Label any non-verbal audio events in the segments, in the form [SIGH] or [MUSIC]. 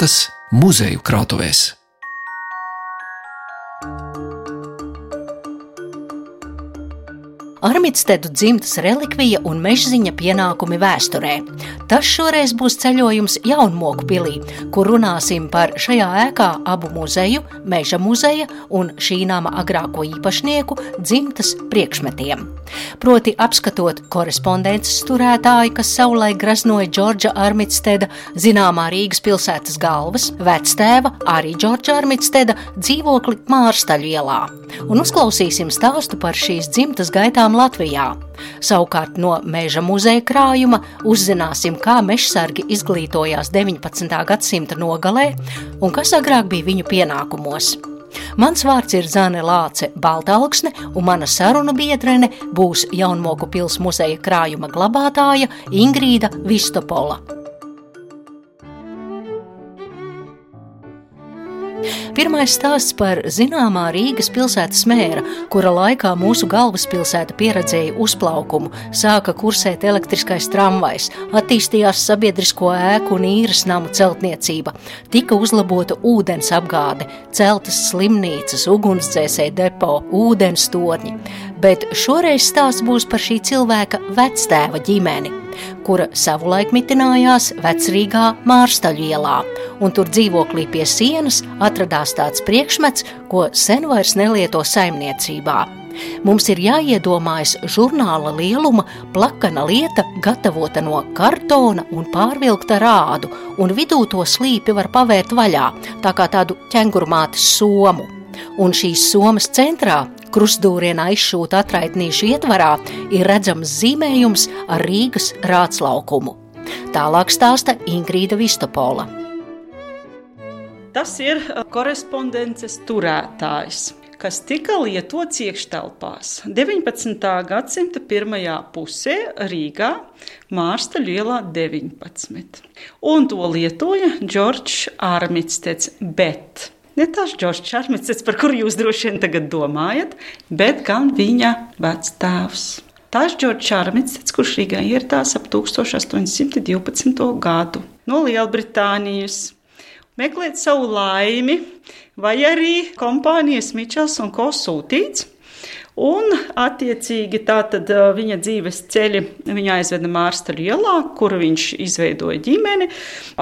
lietas muzeju krātuvēs. Armitstedu dzimtas relikvija un mežziņa pienākumi vēsturē. Tas šoreiz būs ceļojums Jaunmoku pilī, kur runāsim par šajā ēkā abu muzeju, meža muzeja un šī nama agrāko īpašnieku dzimtas priekšmetiem. Proti apskatot korespondences turētāju, kas savulaik graznoja Džordža Armitsteda, zināmā Rīgas pilsētas galvas, vectēva, arī Džordža Armitsteda dzīvokli Mārstaļu ielā. Un uzklausīsim stāstu par šīs dzimtas gaitām vietām Latvijā. Savukārt no meža muzeja krājuma uzzināsim, kā mežsargi izglītojās 19. gadsimta nogalē un kas agrāk bija viņu pienākumos. Mans vārds ir Zane Lāce Baltāluksne, un mana sarunu biedrene būs Jaunmoku pils muzeja krājuma glabātāja Ingrīda Vistopola. Pirmais stāsts par zināmā Rīgas pilsētas mēra, kura laikā mūsu galvaspilsēta pieredzēja uzplaukumu, sāka kursēt elektriskais tramvajs, attīstījās sabiedrisko ēku un īres namu celtniecība, tika uzlabota ūdens apgāde, celtas slimnīcas, ugunsdzēsēji depo, ūdens torņi. Bet šoreiz stāsts būs par šī cilvēka vectēva ģimeni kura savulaik mitinājās Vecrīgā Mārstaļu ielā, un tur dzīvoklī pie sienas atradās tāds priekšmets, ko sen vairs nelieto saimniecībā. Mums ir jāiedomājas žurnāla lieluma plakana lieta, gatavota no kartona un pārvilkta rādu, un vidū to slīpi var pavērt vaļā, tā kā tādu ķengurmātes somu. Un šīs somas centrā Krustūrienā izšūta atraitnīšu ietvarā ir redzams zīmējums ar Rīgas rātslaukumu. Tālāk stāsta Ingrīda Vistopola. Tas ir uh, korespondences turētājs, kas tika lietots iekštelpās 19. gadsimta pirmajā pusē Rīgā, Mārsta ielā 19. Un to lietoja Džordžs Armitsteds, bet Ne tas Džordžs Čārmits, par kuru jūs droši vien tagad domājat, bet gan viņa vectēvs. Tas Džordžs Čārmits, kurš Rīgā ieradās ap 1812. gadu no Lielbritānijas, meklēt savu laimi, vai arī kompānijas Mičels un Ko sūtīts. Un, attiecīgi, tātad viņa dzīves ceļi viņa aizveda Mārstaļu ielā, kur viņš izveidoja ģimeni,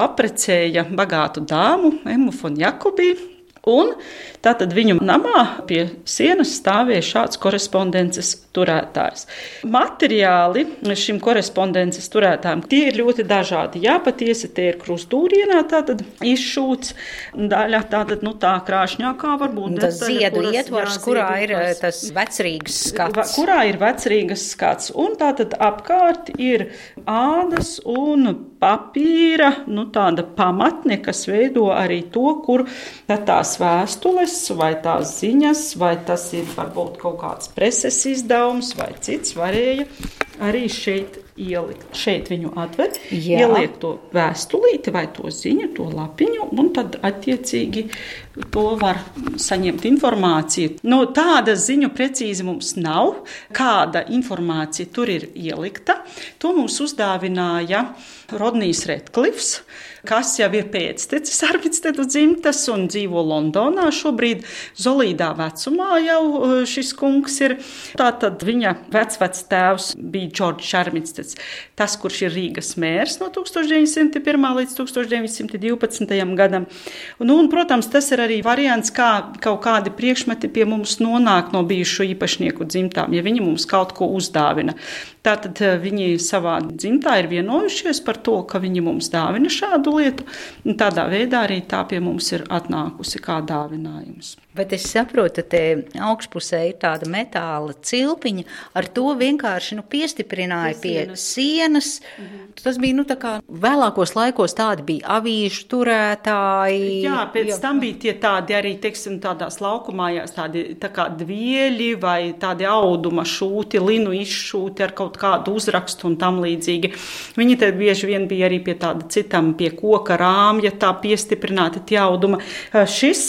aprecēja bagātu dāmu Emu Fonjakubi, Un tātad viņu namā pie sienas stāvēja šāds korespondences turētājs. Materiāli šim korespondences turētājam tie ir ļoti dažādi. Jā, patiesi tie ir krustūrienā tātad izšūts daļa, tātad nu tā krāšņākā varbūt. Tas ziedu kuras, ietvars, jā, kurā ir eh, tas vecrīgas skats. Kurā ir vecrīgas skats. Un tātad apkārt ir ādas un papīra, nu tāda pamatne, kas veido arī to, kur tās vēstules vai tās ziņas, vai tas ir varbūt kaut kāds preses izdevums vai cits varēja arī šeit ielikt. Šeit viņu atver, Jā. ieliek to vēstulīti vai to ziņu, to lapiņu, un tad attiecīgi to var saņemt informāciju. No tāda ziņu precīzi mums nav, kāda informācija tur ir ielikta. To mums uzdāvināja Rodnijs Redklifs kas jau ir pēctecis Arvidstedu dzimtas un dzīvo Londonā šobrīd. Zolīdā vecumā jau uh, šis kungs ir. Tātad viņa vecvec tēvs bija Džordžs Arvidsteds, tas, kurš ir Rīgas mērs no 1901. līdz 1912. gadam. Nu, un, protams, tas ir arī variants, kā kaut kādi priekšmeti pie mums nonāk no bijušo īpašnieku dzimtām, ja viņi mums kaut ko uzdāvina. Tātad uh, viņi savā dzimtā ir vienojušies par to, ka viņi mums dāvina šādu lietu. Tādā veidā arī tā pie mums ir atnākusi kā dāvinājums. Bet es saprotu, ka augšpusē ir tāda metāla cilpiņa, ar to vienkārši nu, piestiprināja pie sienas. Sienas. Mhm. Tas bija nu, vēlākos laikos, tādi bija avīžu turētāji. Jā, pēc jā. tam bija tie tādi arī, teiksim, tādās laukumājās, tādi tā kā dvieļi vai tādi auduma šūti, linu izšūti ar kaut kādu uzrakstu un tam līdzīgi. Viņi te bieži vien bija arī pie tāda citam, pie koka rāmja, tā piestiprināti tie auduma. Šis,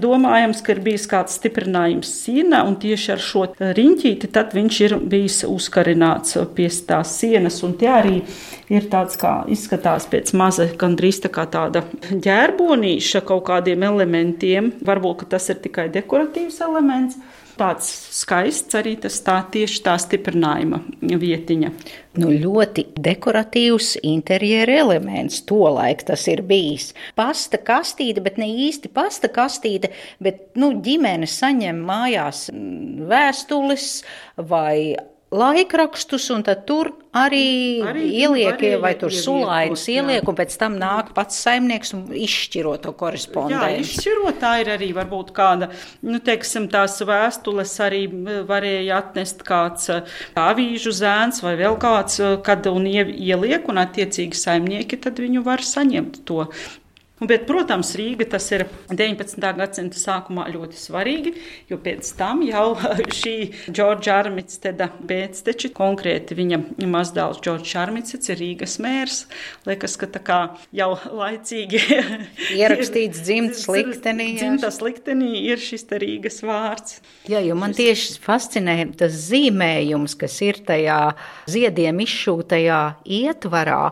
domājams, iespējams, ka ir bijis kāds stiprinājums sienā, un tieši ar šo riņķīti tad viņš ir bijis uzkarināts pie tās sienas, un tie arī ir tāds kā izskatās pēc maza, gandrīz tā kā tāda ģērbonīša kaut kādiem elementiem. Varbūt, tas ir tikai dekoratīvs elements tāds skaists arī tas tā tieši tā stiprinājuma vietiņa. Nu, ļoti dekoratīvs interjera elements, tolaik tas ir bijis. Pasta kastīte, bet ne īsti pasta kastīte, bet nu, ģimene saņem mājās vēstules vai laikrakstus, un tur arī, arī ieliek, arī vai tur sulainus ieliek, un pēc tam nāk pats saimnieks un izšķiro to korespondenci. Jā, izšķirot tā ir arī varbūt kāda, nu, teiksim, tās vēstules arī varēja atnest kāds avīžu zēns vai vēl kāds, kad un ieliek, un attiecīgi saimnieki tad viņu var saņemt to Bet, protams, Rīga tas ir 19. gadsimta sākumā ļoti svarīgi, jo pēc tam jau [LAUGHS] šī Džordža Armitsteda pēcteči, konkrēti viņa mazdēls Džordžs Armitsteds ir Rīgas mērs. Liekas, ka tā kā jau laicīgi [LAUGHS] ierakstīts dzimtas [LAUGHS] liktenī. Dzimtas liktenī ir šis Rīgas vārds. Jā, jo man tieši fascinē tas zīmējums, kas ir tajā ziediem izšūtajā ietvarā.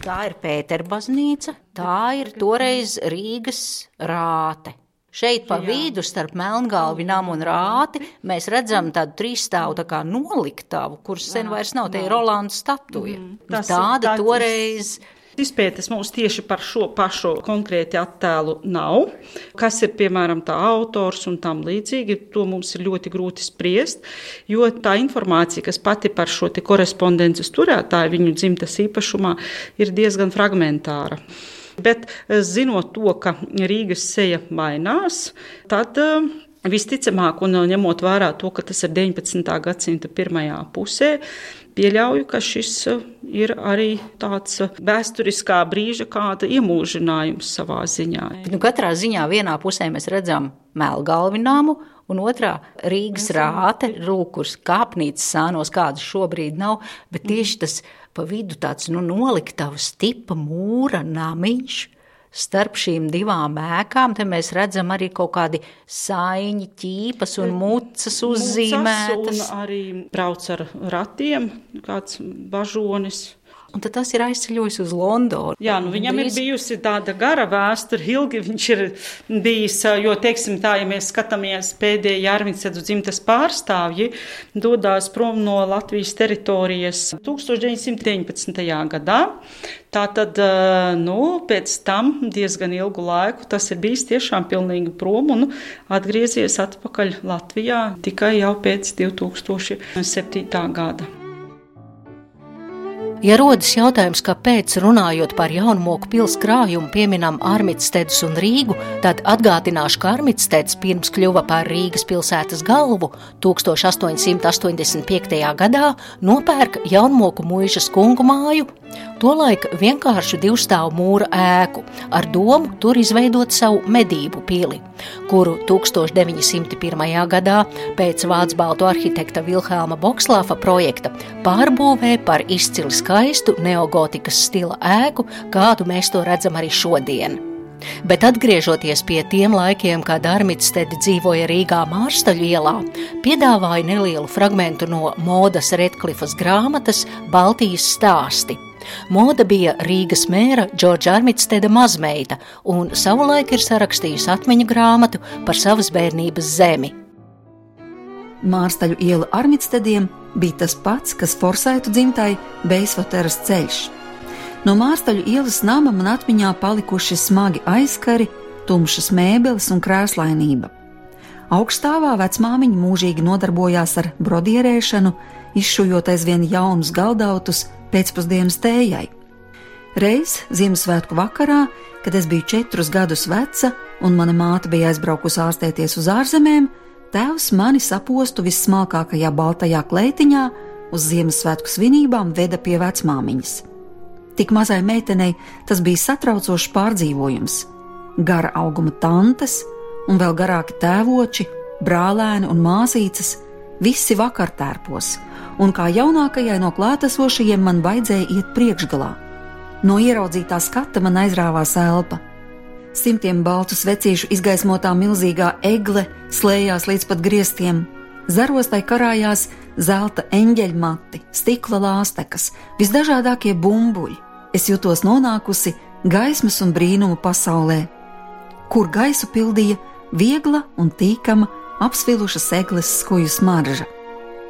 Tā ir Pēterbaznīca, tā ir toreiz Rīgas rāte. Šeit pa Jā. vidu starp Melngalvinām un Rāti mēs redzam tādu trīsstāvu tā kā noliktavu, kuras sen vairs nav, te ir Rolanda statuja. Mm, tas, Tāda tā, toreiz. Tas Izpētes mums tieši par šo pašu konkrēti attēlu nav. Kas ir piemēram tā autors un tam līdzīgi, to mums ir ļoti grūti spriest, jo tā informācija, kas pati par šo korespondences turētāju viņu dzimtas īpašumā, ir diezgan fragmentāra. Bet eh, zinot to, ka Rīgas seja mainās, tad eh, Visticamāk, un ņemot vērā to, ka tas ir 19. gadsimta pirmajā pusē, pieļauju, ka šis uh, ir arī tāds uh, vēsturiskā brīža kāda iemūžinājums savā ziņā. Nu, katrā ziņā vienā pusē mēs redzam Melgalvināmu, un otrā Rīgas rāte, rūkurs, kāpnīcas sānos, kādas šobrīd nav, bet tieši tas pa vidu tāds nu, noliktavas tipa mūra namiņš starp šīm divām ēkām mēs redzam arī kaut kādi saiņi, ķīpas un mucas uzzīmētas. Mucas un arī brauc ar ratiem, kāds bažonis. Un tad tas ir aizceļojis uz Londonu. Jā, nu viņam Drīz... ir bijusi tāda gara vēsture, ilgi viņš ir bijis, jo, teiksim tā, ja mēs skatāmies pēdējie Jārviņcedu dzimtas pārstāvji, dodās prom no Latvijas teritorijas 1919. gadā. Tātad, nu, pēc tam diezgan ilgu laiku tas ir bijis tiešām pilnīgi prom un atgriezies atpakaļ Latvijā tikai jau pēc 2007. gada. Ja rodas jautājums, kāpēc runājot par jaunmoku pils krājumu pieminam Armitstedus un Rīgu, tad atgādināšu, ka Armitsteds pirms kļuva par Rīgas pilsētas galvu 1885. gadā nopērka jaunmoku mūžas kungu māju Tolaik vienkāršu divstāvu mūra ēku ar domu tur izveidot savu medību pili, kuru 1901. gadā pēc vācu baltu arhitekta Vilhelma Bokslāfa projekta pārbūvē par izcili skaistu neogotikas stila ēku, kādu mēs to redzam arī šodien. Bet atgriežoties pie tiem laikiem, kad Armitstedi dzīvoja Rīgā Mārstaļu ielā, piedāvāju nelielu fragmentu no Modas Redklifas grāmatas Baltijas stāsti – Moda bija Rīgas mēra Džordža Armitsteda mazmeita un savulaik ir sarakstījusi atmiņu grāmatu par savas bērnības zemi. Mārstaļu iela Armitstediem bija tas pats, kas Forsaitu dzimtai Beisvoteras ceļš. No Mārstaļu ielas nama man atmiņā palikuši smagi aizkari, tumšas mēbeles un krēslainība. Augstāvā vecmāmiņa mūžīgi nodarbojās ar brodierēšanu, izšujot aizvien jaunus galdautus, pēcpusdienas tējai. Reiz Ziemassvētku vakarā, kad es biju četrus gadus veca un mana māte bija aizbraukusi ārstēties uz ārzemēm, tēvs mani sapostu vissmalkākajā baltajā kleitiņā uz Ziemassvētku svinībām veda pie vecmāmiņas. Tik mazai meitenei tas bija satraucošs pārdzīvojums. Gara auguma tantes un vēl garāki tēvoči, brālēni un māsīcas, visi vakartērpos un kā jaunākajai no klātesošajiem man vajadzēja iet priekšgalā. No ieraudzītā skata man aizrāvās elpa. Simtiem baltu svecīšu izgaismotā milzīgā egle slēdzās līdz pat griestiem. Zarostai karājās zelta eņģeļmati, stikla lāstekas, visdažādākie bumbuļi. Es jutos nonākusi gaismas un brīnumu pasaulē, kur gaisu pildīja viegla un tīkama apsviluša segles skuju smarža.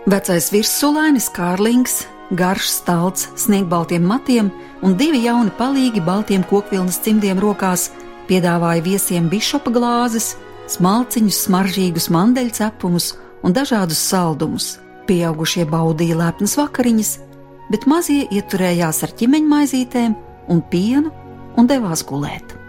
Vecais virssulainis Kārlings, garš stalts sniegbaltiem matiem un divi jauni palīgi baltiem kokvilnas cimdiem rokās piedāvāja viesiem bišopa glāzes, smalciņus, smaržīgus mandeļcepumus un dažādus saldumus. Pieaugušie baudīja lepnas vakariņas, bet mazie ieturējās ar ķimeņmaizītēm un pienu un devās gulēt.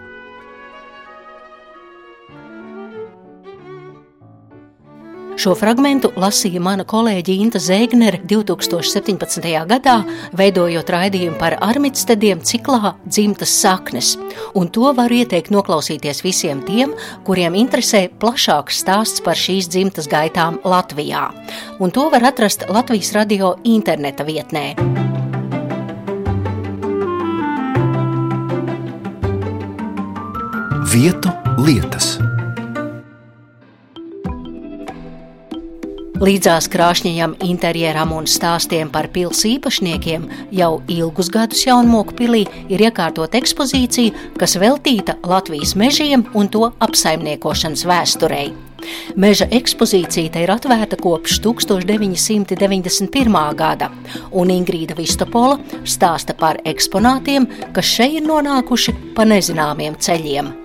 Šo fragment lasīja mana kolēģe Inta Zēgnere 2017. gadā, veidojot raidījumu par armitstediem ciklā Dzimtas saknes, un to var ieteikt noklausīties visiem tiem, kuriem interesē plašāks stāsts par šīs dzimtas gaitām Latvijā, un to var atrast Latvijas radio interneta vietnē. Vietu lietas. Līdzās krāšņajam interjeram un stāstiem par pilsētu īpašniekiem jau ilgus gadus Jaunmoku pilī ir iekārtot ekspozīcija, kas veltīta Latvijas mežiem un to apsaimniekošanas vēsturei. Meža ekspozīcija te ir atvērta kopš 1991. gada, un Ingrīda Vistopola stāsta par eksponātiem, kas šeit ir nonākuši pa nezināmiem ceļiem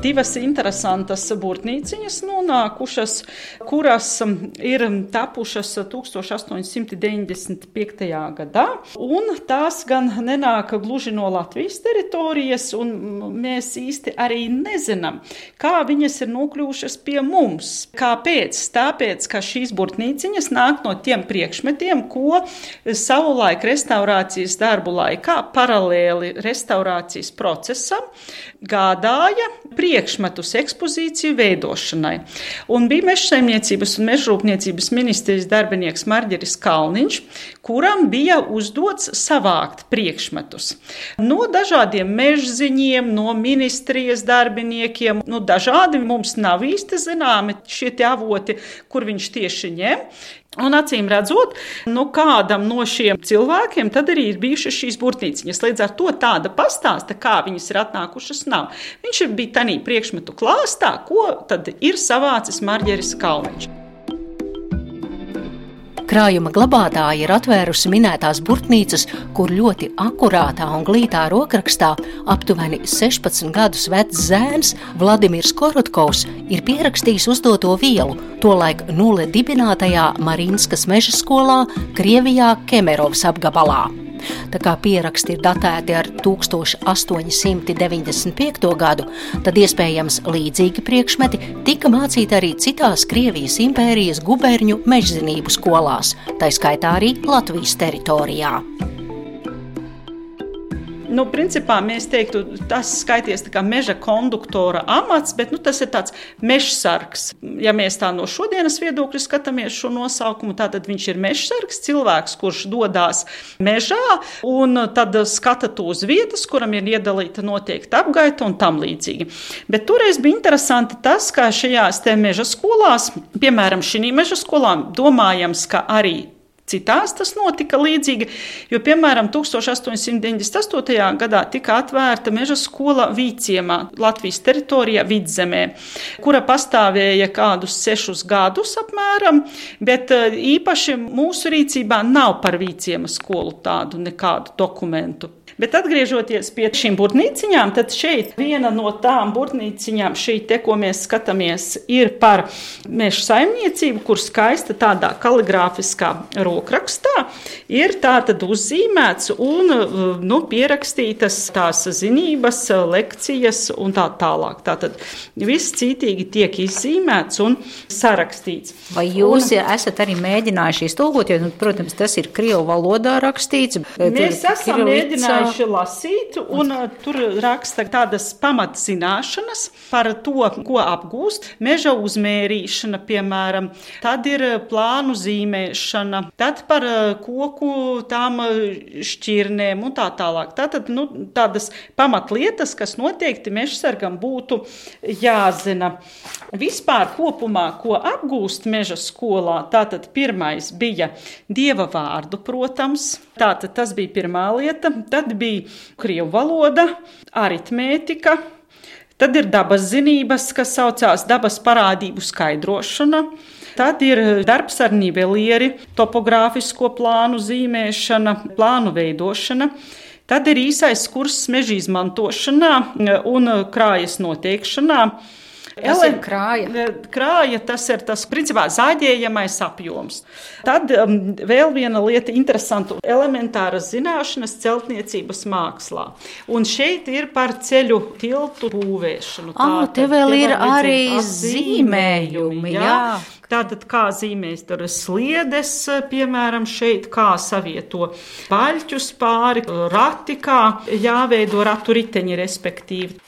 divas interesantas būrnīciņas nonākušas, kuras um, ir tapušas 1895. gadā. Un tās gan nenāk gluži no Latvijas teritorijas, un mēs īsti arī nezinām, kā viņas ir nokļuvušas pie mums. Kāpēc? Tāpēc, ka šīs būrnīciņas nāk no tiem priekšmetiem, ko savulaik restaurācijas darbu laikā paralēli restaurācijas procesam gādāja priekšmetus ekspozīciju veidošanai. Un bija mežsaimniecības un mežrūpniecības ministrijas darbinieks Marģeris Kalniņš, kuram bija uzdots savākt priekšmetus no dažādiem mežziņiem, no ministrijas darbiniekiem. Nu, dažādi mums nav īsti zināmi šie avoti, kur viņš tieši ņem. Un acīm redzot, nu, kādam no šiem cilvēkiem tad arī ir bijušas šīs burtnīciņas. Līdz ar to tāda pastāsta, kā viņas ir atnākušas, nav. Viņš bija tajā priekšmetu klāstā, ko tad ir savācis Marģeris Kalniņš. Krājuma glabātāja ir atvērusi minētās burtnīcas, kur ļoti akurātā un glītā rokrakstā aptuveni 16 gadus vecs zēns Vladimirs Korotkovs ir pierakstījis uzdoto vielu, tolaik nulle dibinātajā Marinskas meža skolā Krievijā Kemerovas apgabalā. Tā kā pieraksti ir datēti ar 1895. gadu, tad iespējams līdzīgi priekšmeti tika mācīti arī citās Krievijas impērijas guberņu mežzinību skolās, tā skaitā arī Latvijas teritorijā. Nu, principā mēs teiktu, tas skaities kā meža konduktora amats, bet nu, tas ir tāds mežsargs. Ja mēs tā no šodienas viedokļa skatāmies šo nosaukumu, tad viņš ir mežsargs, cilvēks, kurš dodas mežā un tad skata to uz vietas, kuram ir iedalīta noteikta apgaita un tam līdzīgi. Bet toreiz bija interesanti tas, ka šajās meža skolās, piemēram, šī meža skolā, domājams, ka arī Citās tas notika līdzīgi, jo, piemēram, 1898. gadā tika atvērta meža skola Vīciemā, Latvijas teritorijā Vidzemē, kura pastāvēja kādus sešus gadus apmēram, bet eh, īpaši mūsu rīcībā nav par Vīciema skolu tādu nekādu dokumentu. Bet atgriežoties pie šīm burtnīciņām, tad šeit viena no tām burtnīciņām, šī te, ko mēs skatāmies, ir par meža saimniecību, kur skaista tādā kaligrāfiskā rokrakstā ir tātad uzzīmēts un nu, pierakstītas tās zinības, lekcijas un tā tālāk. Tātad viss cītīgi tiek izzīmēts un sarakstīts. Vai jūs un, esat arī mēģinājuši iztulkot, jo, nu, protams, tas ir Krievu valodā rakstīts? Mēs esam mēģinājuši vienkārši lasīt, un uh, tur raksta tādas pamatzināšanas par to, ko apgūst. Meža uzmērīšana, piemēram, tad ir uh, plānu zīmēšana, tad tad par koku tām šķirnēm un tā tālāk. Tātad nu, tādas pamatlietas, kas noteikti mežsargam būtu jāzina. Vispār kopumā, ko apgūst meža skolā, tātad pirmais bija dieva vārdu, protams, tātad tas bija pirmā lieta, tad bija krievu valoda, aritmētika, tad ir dabas zinības, kas saucās dabas parādību skaidrošana. Tad ir darbs ar nivelieri, topogrāfisko plānu zīmēšana, plānu veidošana. Tad ir īsais kurs meža izmantošanā un krājas noteikšanā. Ir krāja. Krāja tas ir tas principā zāģējamais apjoms. Tad um, vēl viena lieta, interesanta elementāras zināšanas celtniecības mākslā. Un šeit ir par ceļu tiltu būvēšanu. Ah, te vēl ir arī zīmējumi. Jā. jā. Tātad, kā zīmēs tur sliedes, piemēram, šeit, kā savieto paļķus pāri, rati, kā jāveido ratu riteņi, respektīvi.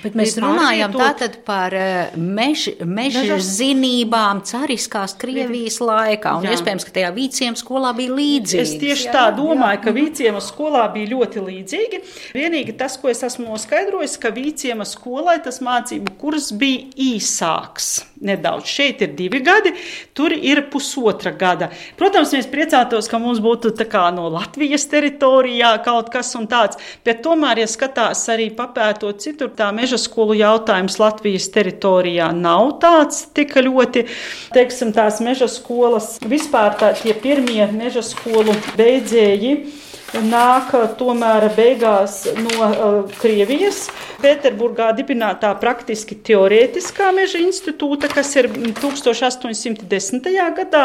Bet mēs runājam tātad par eh, mež, meža Meža... zinībām cariskās Krievijas laikā, un jā. iespējams, ka tajā vīciem skolā bija līdzīgi. Es tieši jā, tā domāju, jā. ka vīciema skolā bija ļoti līdzīgi. Vienīgi tas, ko es esmu noskaidrojis, ka vīciema skolai tas mācību kurs bija īsāks nedaudz. Šeit ir divi gadi, tur ir pusotra gada. Protams, mēs priecātos, ka mums būtu no Latvijas teritorijā kaut kas tāds, bet tomēr, ja skatās arī papētot citur, tā meža skolu jautājums Latvijas teritorijā nav tāds tik ļoti, teiksim, tās meža skolas, vispār tā, tie pirmie meža skolu beidzēji nāk tomēr beigās no uh, Krievijas. Pēterburgā dibinātā praktiski teorētiskā meža institūta, kas ir 1810. gadā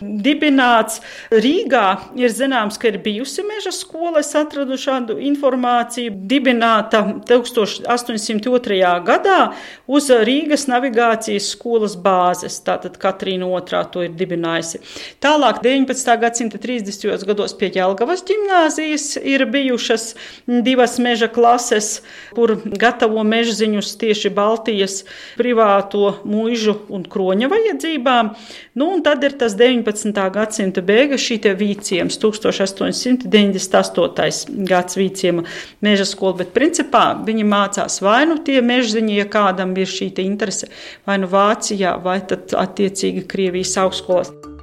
dibināts. Rīgā ir zināms, ka ir bijusi meža skola. Es atradu šādu informāciju. Dibināta 1802. gadā uz Rīgas navigācijas skolas bāzes. Tātad Katrīna II to ir dibinājusi. Tālāk 19. gadsimta 30. gados pie Jelgavas ģimnā gimnāzijas ir bijušas divas meža klases, kur gatavo mežziņus tieši Baltijas privāto mūžu un kroņa vajadzībām. Nu, un tad ir tas 19. gadsimta beigas, šī vīciems, 1898. gads vīciema meža skola, bet principā viņi mācās vai nu tie mežziņi, ja kādam ir šī interese, vai nu Vācijā, vai tad attiecīgi Krievijas augstskolās.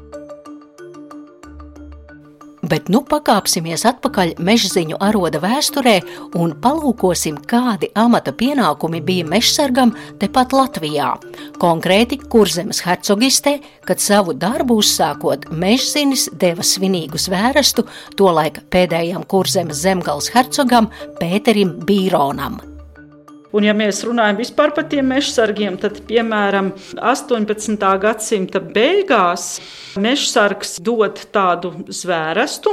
Bet nu pakāpsimies atpakaļ mežziņu aroda vēsturē un palūkosim, kādi amata pienākumi bija mežsargam tepat Latvijā. Konkrēti Kurzemes hercogistē, kad savu darbu uzsākot, mežzinis deva svinīgu zvērestu tolaik pēdējam Kurzemes zemgals hercogam Pēterim Bīronam. Un, ja mēs runājam vispār par tiem mežsargiem, tad, piemēram, 18. gadsimta beigās mežsargs dod tādu zvērestu,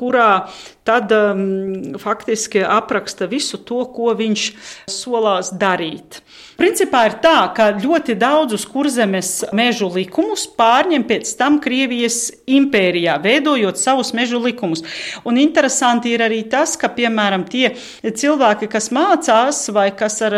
kurā tad um, faktiski apraksta visu to, ko viņš solās darīt. Principā ir tā, ka ļoti daudzus kurzemes mežu likumus pārņem pēc tam Krievijas impērijā, veidojot savus mežu likumus. Un interesanti ir arī tas, ka, piemēram, tie cilvēki, kas mācās vai kas ar,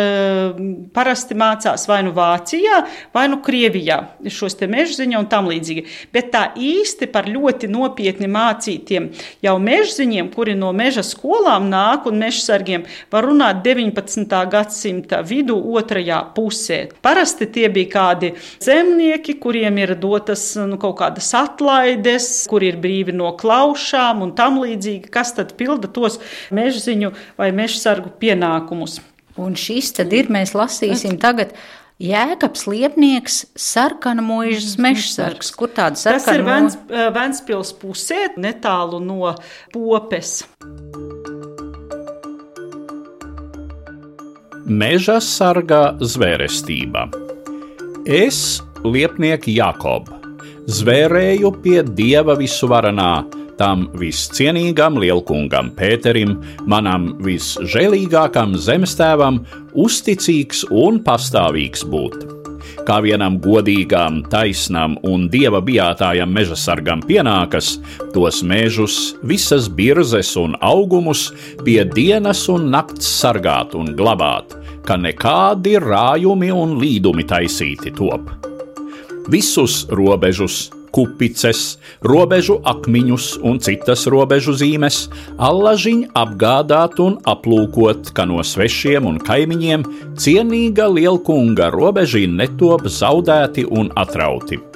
parasti mācās vai nu Vācijā, vai nu Krievijā, šos te mežu ziņu un tam līdzīgi. Bet tā īsti par ļoti nopietni mācītiem jau mežziņiem, kuri no meža skolām nāk un mežsargiem, var runāt 19. gadsimta vidu otrajā pusē. Parasti tie bija kādi zemnieki, kuriem ir dotas nu, kaut kādas atlaides, kur ir brīvi no klaušām un tam līdzīgi, kas tad pilda tos mežziņu vai mežsargu pienākumus. Un šis tad ir, mēs lasīsim tagad. Jēkabs Liepnieks, sarkana mūžas mežsargs. Kur tāda sarkana? Tas ir Vents, Ventspils pusē, netālu no popes. Meža sargā zvērestība. Es, liepnieki Jakob, zvērēju pie dieva visuvarenā, tam viscienīgam lielkungam Pēterim, manam visžēlīgākam zemestēvam, uzticīgs un pastāvīgs būt. Kā vienam godīgam, taisnam un dieva bijātājam meža sargam pienākas, tos mežus, visas birzes un augumus pie dienas un nakts sargāt un glabāt, ka nekādi rājumi un līdumi taisīti top. Visus robežus, kupices, robežu akmeņus un citas robežu zīmes, allažiņ apgādāt un aplūkot, ka no svešiem un kaimiņiem cienīga lielkunga robežī netop zaudēti un atrauti.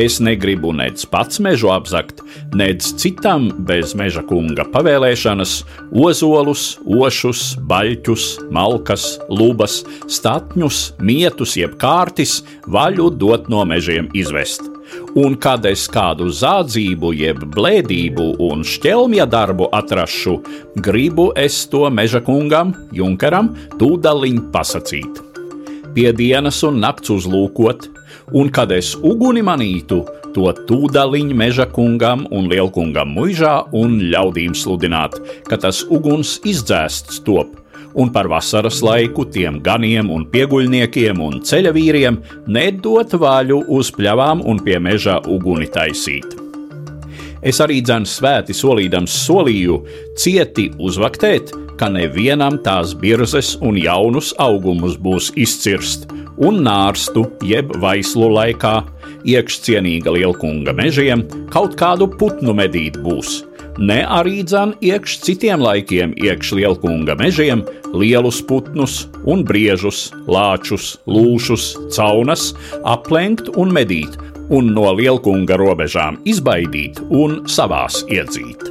Es negribu nec pats mežu apzakt, nec citam bez meža kunga pavēlēšanas ozolus, ošus, baļķus, malkas, lubas, statņus, mietus jeb kārtis vaļu dot no mežiem izvest un kad es kādu zādzību, jeb blēdību un šķelmja darbu atrašu, gribu es to meža kungam, Junkaram, tūdaļiņ pasakīt. Pie dienas un nakts uzlūkot, un kad es uguni manītu, to tūdaļiņ meža kungam un lielkungam muižā un ļaudīm sludināt, ka tas uguns izdzēsts top, un par vasaras laiku tiem ganiem un pieguļniekiem un ceļavīriem nedot vaļu uz pļavām un pie meža uguni taisīt. Es arī dzēnu svēti solīdams solīju cieti uzvaktēt, ka nevienam tās birzes un jaunus augumus būs izcirst, un nārstu jeb vaislu laikā iekšcienīga lielkunga mežiem kaut kādu putnu medīt būs. Ne arī dzan iekš citiem laikiem iekš lielkunga mežiem lielus putnus un briežus, lāčus, lūšus, caunas aplenkt un medīt, un no lielkunga robežām izbaidīt un savās iedzīt.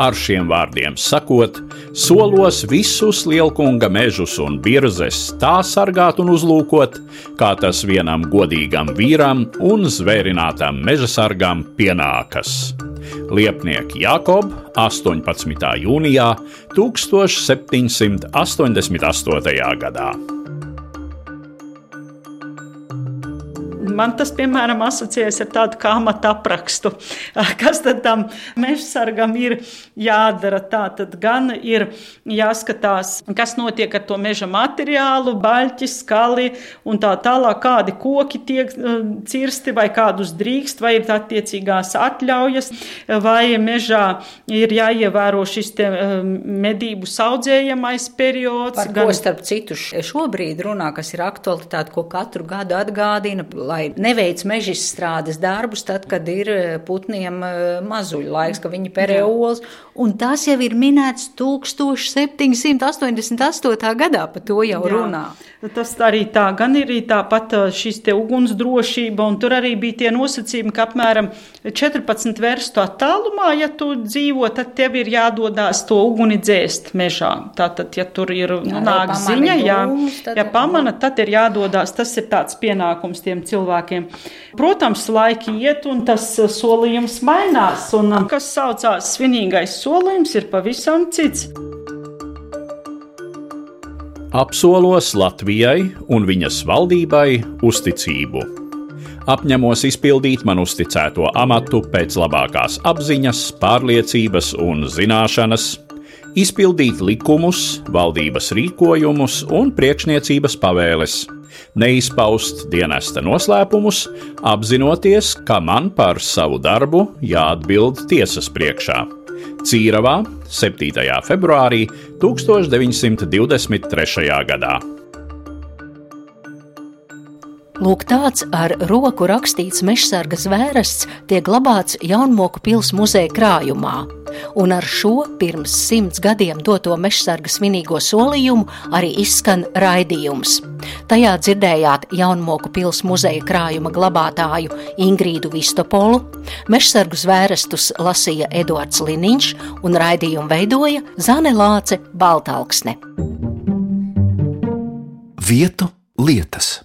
Ar šiem vārdiem sakot, solos visus lielkunga mežus un birzes tā sargāt un uzlūkot, kā tas vienam godīgam vīram un zvērinātam meža sargam pienākas. Liepnieki Jakob 18. jūnijā 1788. gadā. Man tas, piemēram, asociējas ar tādu kā amata aprakstu. [LAUGHS] Kas tad tam mežsargam ir jādara? Tā tad gan ir jāskatās, kas notiek ar to meža materiālu, baļķi, skali un tā tālāk, kādi koki tiek uh, cirsti vai kādus drīkst, vai ir attiecīgās atļaujas, vai mežā ir jāievēro šis te uh, medību saudzējamais periods. Par gan... ko starp citu šobrīd runā, kas ir aktualitāte, ko katru gadu atgādina, lai neveic mežstrādes darbus, tad, kad ir eh, putniem eh, mazuļu laiks, ka viņi perē olas. Un tas jau ir minēts 1788. gadā, par to jau Jā. runā. Tas arī tā, gan ir tāpat eh, šīs te ugunsdrošība, un tur arī bija tie nosacījumi, ka apmēram 14 verstu attālumā, ja tu dzīvo, tad tev ir jādodās to uguni dzēst mežā. Tātad, ja tur ir nu, nāk ziņa, jā, ja pamana, tad ir jādodās. Tas ir tāds pienākums tiem cilvēkiem cilvēkiem. Protams, laiki iet un tas uh, solījums mainās, un uh, kas saucās svinīgais solījums, ir pavisam cits. Apsolos Latvijai un viņas valdībai uzticību. Apņemos izpildīt man uzticēto amatu pēc labākās apziņas, pārliecības un zināšanas, izpildīt likumus, valdības rīkojumus un priekšniecības pavēles neizpaust dienesta noslēpumus, apzinoties, ka man par savu darbu jāatbild tiesas priekšā. Cīravā 7. februārī 1923. gadā. Lūk, tāds ar roku rakstīts mežsarga zvērests tiek glabāts Jaunmoku pils muzeja krājumā. Un ar šo pirms simts gadiem doto mežsarga svinīgo solījumu arī izskan raidījums. Tajā dzirdējāt Jaunmoku pils muzeja krājuma glabātāju Ingrīdu Vistopolu, mežsargu zvērestus lasīja Eduards Liniņš un raidījumu veidoja Zane Lāce Baltalksne. Vietu lietas.